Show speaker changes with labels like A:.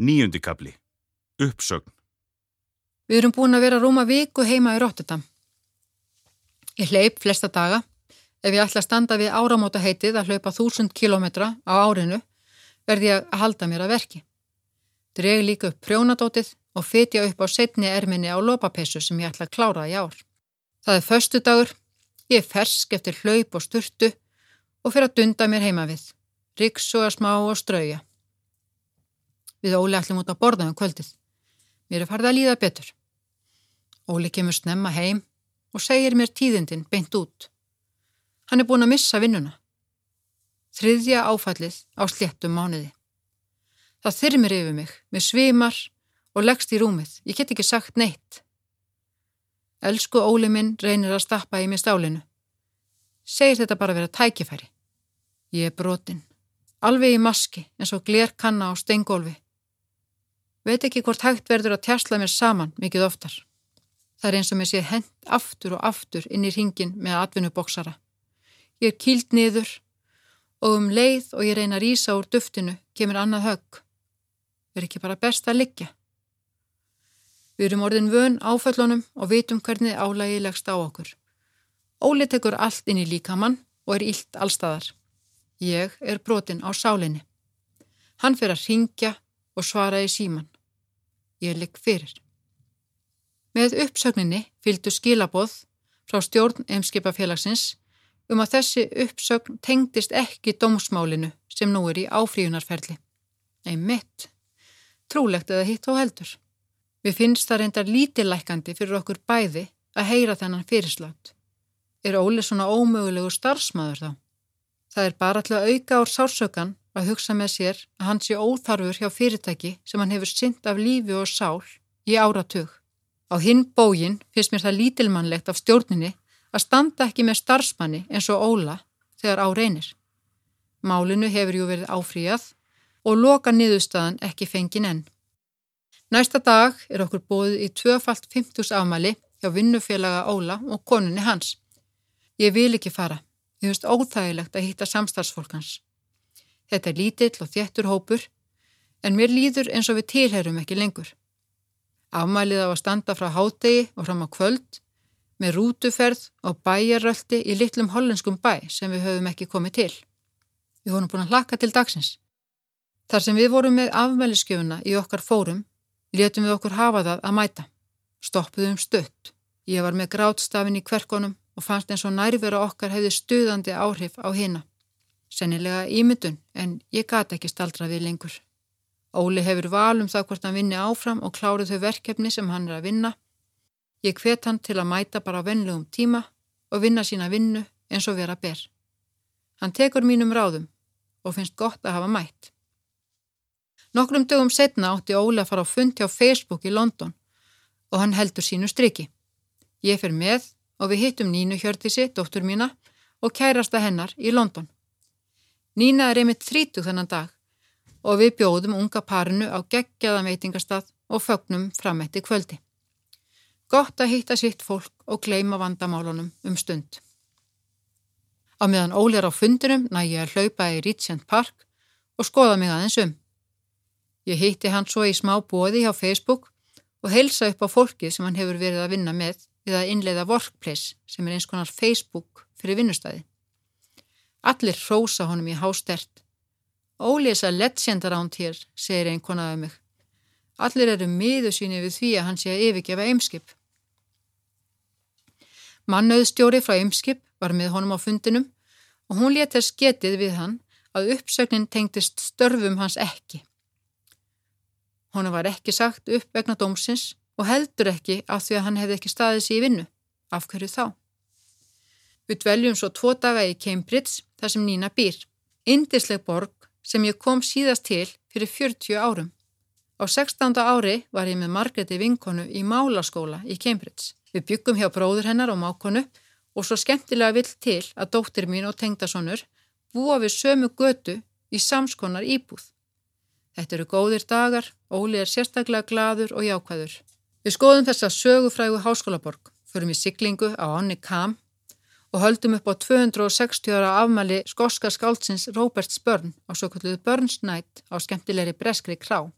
A: Níundikabli. Uppsögn.
B: Við erum búin að vera rúma viku heima í Rotterdam. Ég hleyp flesta daga. Ef ég ætla að standa við áramóta heitið að hlaupa þúsund kilometra á árinu verði ég að halda mér að verki. Dreg líka upp prjónadótið og fytja upp á setni erminni á lopapessu sem ég ætla að klára í ár. Það er förstu dagur, ég er fersk eftir hlaup og sturtu og fyrir að dunda mér heima við. Riksuga smá og strauja. Við Óli ætlum út að borða um kvöldið. Mér er farið að líða betur. Óli kemur snemma heim og segir mér tíðindin beint út. Hann er búin að missa vinnuna. Þriðja áfallið á sléttum mánuði. Það þyrmir yfir mig með svimar og leggst í rúmið. Ég get ekki sagt neitt. Elsku Óli minn reynir að stappa í mig stálinu. Segir þetta bara að vera tækifæri. Ég er brotin. Alveg í maski eins og gler kanna á steingólfi. Veit ekki hvort hægt verður að tjastla mér saman mikið oftar. Það er eins og mér sé hend aftur og aftur inn í ringin með atvinnuboksara. Ég er kýld niður og um leið og ég reyna að rýsa úr duftinu kemur annað högg. Er ekki bara best að liggja? Við erum orðin vön áföllunum og vitum hvernig álægi leggst á okkur. Óli tekur allt inn í líkamann og er illt allstaðar. Ég er brotin á sálinni. Hann fyrir að ringja og svara í síman. Ég ligg fyrir. Með uppsögninni fylgdu skilaboð frá stjórn Eimskipafélagsins um að þessi uppsögn tengdist ekki dómsmálinu sem nú er í áfríunarferli. Nei mitt, trúlegt eða hitt og heldur. Við finnst það reyndar lítilækandi fyrir okkur bæði að heyra þennan fyrirslátt. Er Óli svona ómögulegu starfsmæður þá? Það er bara til að auka ár sársökan að hugsa með sér að hann sé óþarfur hjá fyrirtæki sem hann hefur synd af lífi og sál í áratug. Á hinn bógin finnst mér það lítilmannlegt af stjórninni að standa ekki með starfsmanni eins og Óla þegar á reynir. Málinu hefur jú verið áfríjað og loka niðurstaðan ekki fengin enn. Næsta dag er okkur bóðið í tvöfalt 50 afmæli hjá vinnufélaga Óla og konunni hans. Ég vil ekki fara. Ég finnst óþægilegt að hitta samstarfsfólkans. Þetta er lítill og þjettur hópur en mér líður eins og við tilherum ekki lengur. Afmælið á að standa frá hátegi og fram á kvöld með rútuferð og bæjarröldi í litlum hollenskum bæ sem við höfum ekki komið til. Við vorum búin að hlaka til dagsins. Þar sem við vorum með afmæliskefuna í okkar fórum, letum við okkur hafa það að mæta. Stoppuðum stött. Ég var með grátstafin í kverkonum og fannst eins og nærvera okkar hefði stuðandi áhrif á hina. Sennilega ímyndun en ég gata ekki staldra við lengur. Óli hefur val um það hvort hann vinni áfram og klárið þau verkefni sem hann er að vinna. Ég hvet hann til að mæta bara vennlegum tíma og vinna sína vinnu eins og vera ber. Hann tekur mínum ráðum og finnst gott að hafa mætt. Nokkrum dögum setna átti Óli að fara á fundi á Facebook í London og hann heldur sínu striki. Ég fer með og við hittum Nínu Hjörðísi, dóttur mína, og kærasta hennar í London. Nína er einmitt þrítug þennan dag og við bjóðum unga parinu á geggjaða meitingastað og fögnum frametti kvöldi. Gott að hitta sitt fólk og gleima vandamálunum um stund. Á meðan Óli er á fundunum næ ég að hlaupa í Regent Park og skoða mig aðeins um. Ég hitti hann svo í smá bóði hjá Facebook og heilsa upp á fólki sem hann hefur verið að vinna með við að innleiða Workplace sem er eins konar Facebook fyrir vinnustæði. Allir hrósa honum í hástert. Óli is a legend around here, segir einn konaðið mig. Allir eru miður síni við því að hann sé að yfirgefa ymskip. Mannauðstjóri frá ymskip var með honum á fundinum og hún létt þess getið við hann að uppsögnin tengtist störfum hans ekki. Honu var ekki sagt upp vegna dómsins og heldur ekki af því að hann hefði ekki staðið sér í vinnu. Af hverju þá? Við dveljum svo tvo daga í Cambridge þar sem Nína býr. Indisleg borg sem ég kom síðast til fyrir 40 árum. Á 16. ári var ég með Margreti Vinkonu í málaskóla í Cambridge. Við byggum hjá bróður hennar og mákonu og svo skemmtilega vill til að dóttir mín og tengdasonur búa við sömu götu í samskonar íbúð. Þetta eru góðir dagar, Óli er sérstaklega gladur og jákvæður. Við skoðum þessa sögufrægu háskólaborg, förum í siglingu á Onni Kam og höldum upp á 260 ára afmæli skoska skáldsins Robert Spörn á Burns Night á skemmtilegri breskri krá.